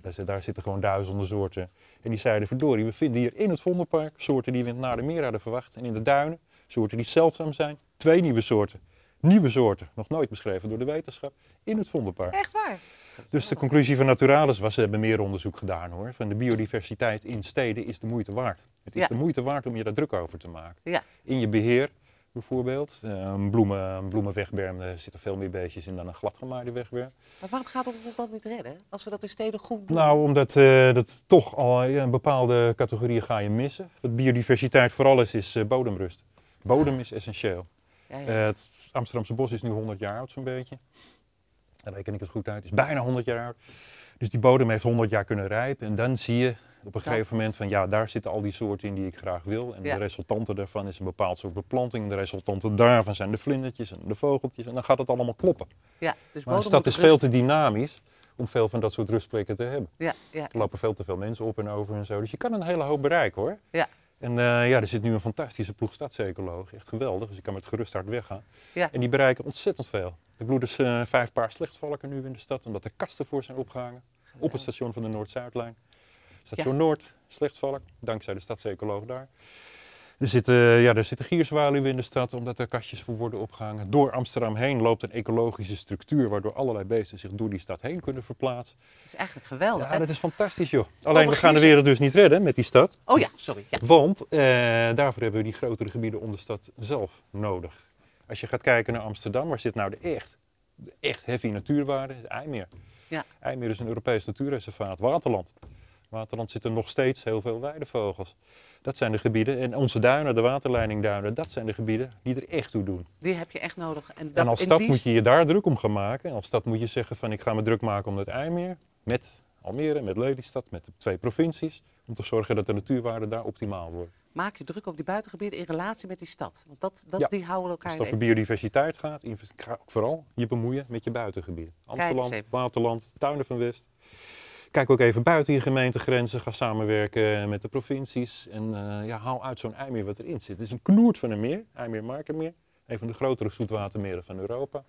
Daar, zit- daar zitten gewoon duizenden soorten. En die zeiden, verdorie, we vinden hier in het Vondelpark soorten die we in het Nadermeer hadden verwacht. En in de duinen soorten die zeldzaam zijn. Twee nieuwe soorten. Nieuwe soorten, nog nooit beschreven door de wetenschap, in het Vondelpark. Echt waar? Dus de conclusie van Naturalis was, ze hebben meer onderzoek gedaan hoor, van de biodiversiteit in steden is de moeite waard. Het is Ja. de moeite waard om je daar druk over te maken. Ja. In je beheer bijvoorbeeld, eh, een, bloemen, een bloemenwegberm, daar zitten veel meer beestjes in dan een gladgemaaide wegberm. Maar waarom gaat ons dan niet redden? Als we dat in steden goed doen? Nou, omdat eh, dat toch al ja, een bepaalde categorieën ga je missen. Wat biodiversiteit vooral is, is eh, bodemrust. Bodem is essentieel. ja, ja. Eh, het Amsterdamse bos is nu 100 jaar oud zo'n beetje. Dan reken ik het goed uit. is bijna 100 jaar oud. Dus die bodem heeft 100 jaar kunnen rijpen. En dan zie je op een gegeven moment van ja, daar zitten al die soorten in die ik graag wil. En Ja. de resultante daarvan is een bepaald soort beplanting. De resultante daarvan zijn de vlindertjes en de vogeltjes. En dan gaat het allemaal kloppen. ja. Dus Maar bodem stad is veel te dynamisch om veel van dat soort rustplekken te hebben. Ja, ja, Er lopen veel te veel mensen op en over en zo. Dus je kan een hele hoop bereiken hoor. Ja. En eh, ja, er zit nu een fantastische ploeg stadsecologen. Echt geweldig, dus ik kan met gerust hart weggaan. Ja. En die bereiken ontzettend veel. Ik bedoel dus eh, vijf paar slechtvalken nu in de stad, omdat er kasten voor zijn opgehangen. Op het station van de Noord-Zuidlijn. Station Noord, slechtvalk, dankzij de stadsecoloog daar. Er zitten, ja, er zitten gierzwaluwen in de stad, omdat er kastjes voor worden opgehangen. Door Amsterdam heen loopt een ecologische structuur, waardoor allerlei beesten zich door die stad heen kunnen verplaatsen. Dat is eigenlijk geweldig. Ja, dat is fantastisch joh. Alleen Over we gaan de wereld dus niet redden met die stad. Oh ja, sorry. Ja. Want eh, daarvoor hebben we die grotere gebieden om de stad zelf nodig. Als je gaat kijken naar Amsterdam, waar zit nou de echt, de echt heavy natuurwaarde? Het IJmeer. Ja. IJmeer is een Europees natuurreservaat, Waterland. Waterland zitten nog steeds heel veel weidevogels. Dat zijn de gebieden. En onze duinen, de waterleidingduinen, dat zijn de gebieden die er echt toe doen. Die heb je echt nodig. En, dat, en als stad die- moet je je daar druk om gaan maken. En als stad moet je zeggen van ik ga me druk maken om het IJmeer. Met Almere, met Lelystad, met de twee provincies. Om te zorgen dat de natuurwaarden daar optimaal worden. Maak je druk op die buitengebieden in relatie met die stad. Want dat, dat, Ja. die houden elkaar Als in het over biodiversiteit gaat, ga ook vooral je bemoeien met je buitengebieden. Amsterdam. Waterland, Tuinen van West. Kijk ook even buiten je gemeentegrenzen. Ga samenwerken met de provincies. En eh, ja, haal uit zo'n IJmeer wat erin zit. Het is een knoert van een meer, IJmeer-Markermeer. Een van de grotere zoetwatermeren van Europa.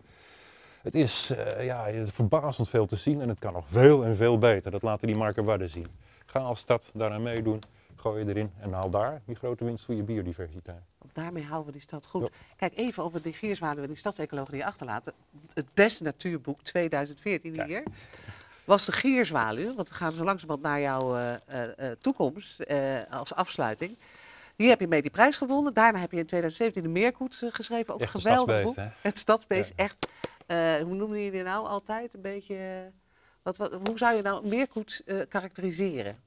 Het is eh, ja, verbazend veel te zien en het kan nog veel en veel beter. Dat laten die Markerwadden zien. Ga als stad daaraan meedoen. Gooi je erin en haal daar die grote winst voor je biodiversiteit. Daarmee houden we die stad goed. Ja. Kijk even over die gierzwaluwen en die stadsecologen die je achterlaten. Het beste natuurboek 2014 Ja. Was de gierzwaluw. Want we gaan zo langzamerhand naar jouw eh, eh, eh, toekomst als afsluiting. Hier heb je mee die prijs gewonnen. Daarna heb je in 2017 de Meerkoets geschreven. Ook Echt een geweldig boek. hè? [laughs] Het stadsbeest, echt. eh, hoe noemde je die nou altijd? Een beetje... wat, wat, hoe zou je nou meerkoets karakteriseren?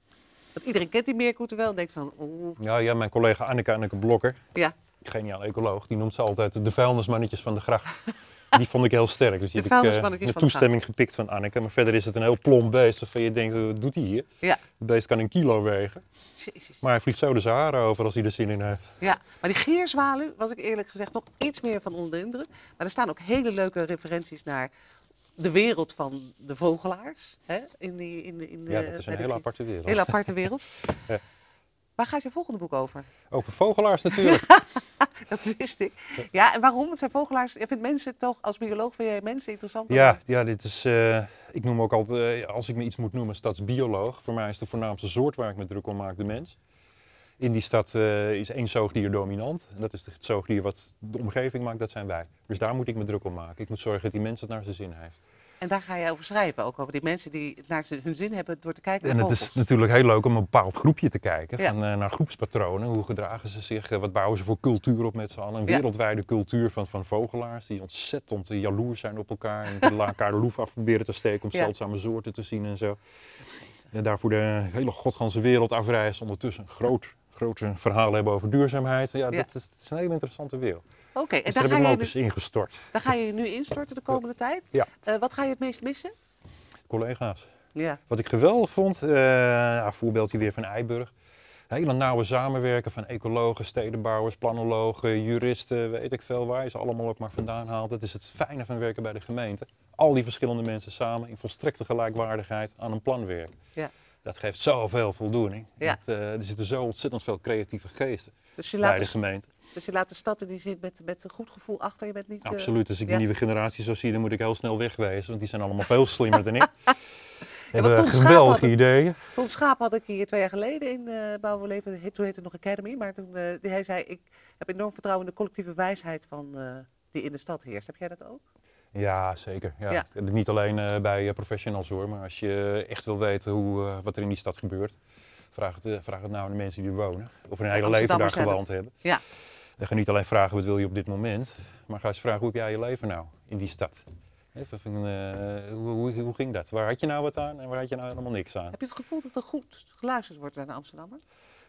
Want iedereen kent die meerkoeten wel en denkt van... Ja, ja, mijn collega Anneke, Anneke Blokker, ja, geniaal ecoloog, die noemt ze altijd de vuilnismannetjes van de gracht. [laughs] Die vond ik heel sterk. Dus die De heb ik eh, met de toestemming gepikt van Anneke. Maar verder is het een heel plomp beest waarvan je denkt, wat doet hij hier? ja. Het beest kan een kilo wegen. Jezus. Maar hij vliegt zo de Sahara over als hij er zin in heeft. Ja, maar die gierzwaluw was ik eerlijk gezegd nog iets meer van onder de indruk. Maar er staan ook hele leuke referenties naar de wereld van de vogelaars. Hè? In die, in de, in de, Ja, dat is een hele aparte wereld. hele aparte wereld. [laughs] Ja. Waar gaat je volgende boek over? Over vogelaars natuurlijk. [laughs] [laughs] Dat wist ik. Ja, en waarom? Het zijn vogelaars. Je vindt mensen toch, als bioloog vind jij mensen interessant? Ja, ja dit is, eh, ik noem ook altijd, eh, als ik me iets moet noemen, stadsbioloog. Voor mij is de voornaamste soort waar ik me druk om maak de mens. In die stad eh, is één zoogdier dominant. En dat is het zoogdier wat de omgeving maakt, dat zijn wij. Dus daar moet ik me druk om maken. Ik moet zorgen dat die mens het naar zijn zin heeft. En daar ga je over schrijven. Ook over die mensen die het naar hun zin hebben door te kijken En naar het vogels. is natuurlijk heel leuk om een bepaald groepje te kijken. Ja. Van, eh, naar groepspatronen. Hoe gedragen ze zich? eh, wat bouwen ze voor cultuur op met z'n allen? Een Ja. wereldwijde cultuur van, van vogelaars. Die ontzettend eh, jaloers zijn op elkaar. En [laughs] elkaar de loef af proberen te steken om Ja. zeldzame soorten te zien en zo. En daarvoor de hele godganse wereld afreizen. Ondertussen een groot, groot eh, verhaal hebben over duurzaamheid. Ja, Ja. Dat, is, dat is een hele interessante wereld. Oké, en Dus daar daar ga, heb ik me ook eens ingestort. daar ga je je nu instorten de komende tijd. Ja. Eh, wat ga je het meest missen? Collega's. Ja. Wat ik geweldig vond, ja, voorbeeldje weer van Eiburg. Hele nauwe samenwerken van ecologen, stedenbouwers, planologen, juristen, weet ik veel waar je ze allemaal ook maar vandaan haalt. Dat is het fijne van werken bij de gemeente. Al die verschillende mensen samen in volstrekte gelijkwaardigheid aan een plan werken. Ja. Dat geeft zoveel voldoening. Ja. Dat, eh, er zitten zo ontzettend veel creatieve geesten Dus je, bij laat de de, gemeente. dus je laat de stad in die zin met, met een goed gevoel achter. Je bent niet... eh, Absoluut. Als ik ja. de nieuwe generatie zo zie, dan moet ik heel snel wegwezen. Want die zijn allemaal veel slimmer dan ik. [laughs] want Hebben Schaap geweldige had ideeën. Ton Schaap had ik hier twee jaar geleden in uh, Bouwen Leven. He- Toen heette het nog Academy. Maar toen, eh, hij zei, ik heb enorm vertrouwen in de collectieve wijsheid van, eh, die in de stad heerst. Heb jij dat ook? Ja, zeker. Ja. Ja. Niet alleen eh, bij eh, professionals hoor, maar als je echt wil weten hoe, eh, wat er in die stad gebeurt, vraag het, vraag het nou aan de mensen die er wonen. Of hun hele leven daar gewoond hebben. Ja. En ga niet alleen vragen wat wil je op dit moment, maar ga eens vragen hoe heb jij je leven nou in die stad. Even hoe, hoe, hoe ging dat? Waar had je nou wat aan en waar had je nou helemaal niks aan? Heb je het gevoel dat er goed geluisterd wordt naar de Amsterdammer?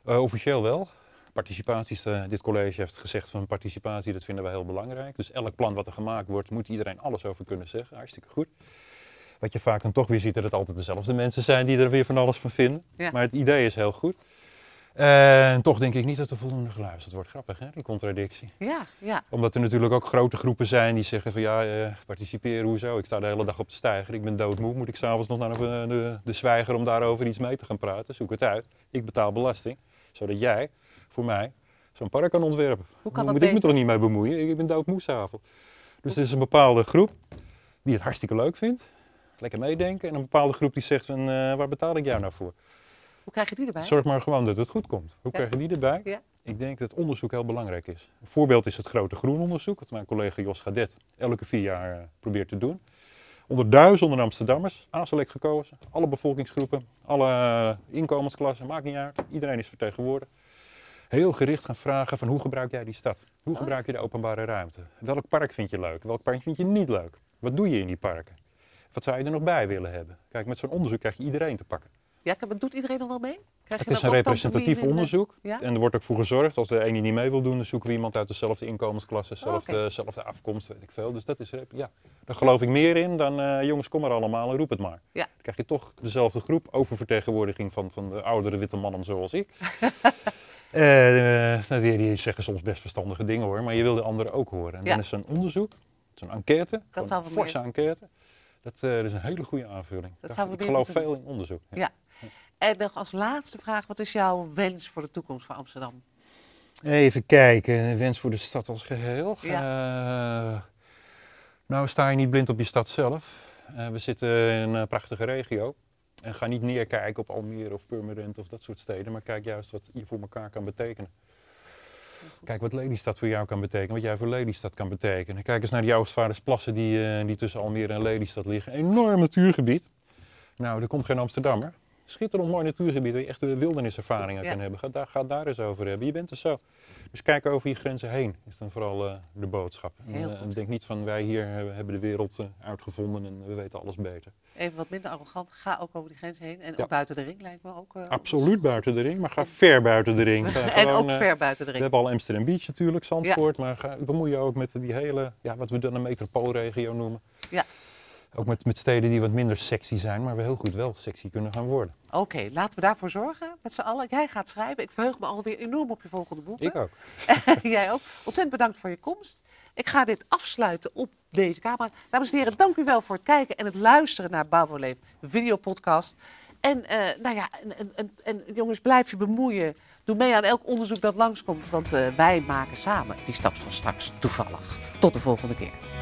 Officieel wel. Participaties, eh, dit college heeft gezegd van participatie, dat vinden wij heel belangrijk. Dus elk plan wat er gemaakt wordt, moet iedereen alles over kunnen zeggen. Hartstikke goed. Wat je vaak dan toch weer ziet, dat het altijd dezelfde mensen zijn die er weer van alles van vinden. Ja. Maar het idee is heel goed. En toch denk ik niet dat er voldoende geluisterd wordt. Grappig hè, die contradictie. Ja, ja. Omdat er natuurlijk ook grote groepen zijn die zeggen van ja, eh, participeren, hoezo? Ik sta de hele dag op de steiger, ik ben doodmoe. Moet ik s'avonds nog naar de, de, de zwijger om daarover iets mee te gaan praten? Zoek het uit. Ik betaal belasting, zodat jij voor mij zo'n park kan ontwerpen. Hoe kan dat moet ik me beter? toch niet mee bemoeien? Ik ben doodmoesavond. Dus er is een bepaalde groep die het hartstikke leuk vindt. Lekker meedenken. En een bepaalde groep die zegt van, eh, waar betaal ik jou nou voor? Hoe krijg je die erbij? Zorg maar gewoon dat het goed komt. Hoe Ja. krijg je die erbij? Ja. Ik denk dat onderzoek heel belangrijk is. Een voorbeeld is het grote groenonderzoek, dat mijn collega Jos Gadet elke vier jaar eh, probeert te doen. Onder duizenden Amsterdammers, aanselect gekozen, alle bevolkingsgroepen, alle eh, inkomensklassen, maakt niet uit. Iedereen is vertegenwoordigd. Heel gericht gaan vragen van hoe gebruik jij die stad? Hoe Oh. gebruik je de openbare ruimte? Welk park vind je leuk? Welk park vind je niet leuk? Wat doe je in die parken? Wat zou je er nog bij willen hebben? Kijk, met zo'n onderzoek krijg je iedereen te pakken. Ja, maar doet iedereen nog wel mee? Krijg Het je is een representatief eh, onderzoek. Ja? En er wordt ook voor gezorgd, als de ene niet mee wil doen, dan zoeken we iemand uit dezelfde inkomensklasse, dezelfde, oké. dezelfde afkomst, weet ik veel. Dus dat is, rep- ja, daar geloof ik meer in dan, eh, jongens, kom maar allemaal en roep het maar. Ja. Dan krijg je toch dezelfde groep, oververtegenwoordiging van, van de oudere witte mannen zoals ik. [laughs] Eh, eh, die, die zeggen soms best verstandige dingen hoor, maar je wil de anderen ook horen. En Ja. dan is zo'n onderzoek, zo'n enquête, een forse enquête. Dat, eh, dat is een hele goede aanvulling. Dat we ik geloof veel in onderzoek. Ja. En nog als laatste vraag, wat is jouw wens voor de toekomst van Amsterdam? Even kijken, een wens voor de stad als geheel. Eh, nou sta je niet blind op je stad zelf. We zitten in een prachtige regio. En ga niet neerkijken op Almere of Purmerend of dat soort steden, maar kijk juist wat je voor elkaar kan betekenen. Kijk wat Lelystad voor jou kan betekenen, wat jij voor Lelystad kan betekenen. Kijk eens naar die Oostvaardersplassen die, eh, die tussen Almere en Lelystad liggen. Enorm natuurgebied. Nou, er komt geen Amsterdammer. Schitterend mooi natuurgebied waar je echt de wilderniservaringen Ja. kan hebben. Ga daar, ga daar eens over hebben. Je bent er zo. Dus kijk over je grenzen heen, is dan vooral eh, de boodschap. En, Heel eh, goed. denk niet van wij hier hebben de wereld eh, uitgevonden en we weten alles beter. Even wat minder arrogant, ga ook over die grens heen. En Ja. ook buiten de ring lijkt me ook. eh, Absoluut buiten de ring, maar ga ver buiten de ring. [laughs] En ook eh, ver buiten de We ring. hebben al Amsterdam Beach natuurlijk, Zandvoort, maar ga, bemoei je ook met die hele, ja, wat we dan een metropoolregio noemen. Ja. Ook met, met steden die wat minder sexy zijn, maar we heel goed wel sexy kunnen gaan worden. Oké, laten we daarvoor zorgen met z'n allen. Jij gaat schrijven. Ik verheug me alweer enorm op je volgende boek. Ik ook. [laughs] Jij ook. Ontzettend bedankt voor je komst. Ik ga dit afsluiten op deze camera. Dames en heren, dank u wel voor het kijken en het luisteren naar Bouwvoorleef videopodcast. En, eh, nou ja, en, en, en, en jongens, blijf je bemoeien. Doe mee aan elk onderzoek dat langskomt, want eh, wij maken samen die stad van straks toevallig. Tot de volgende keer.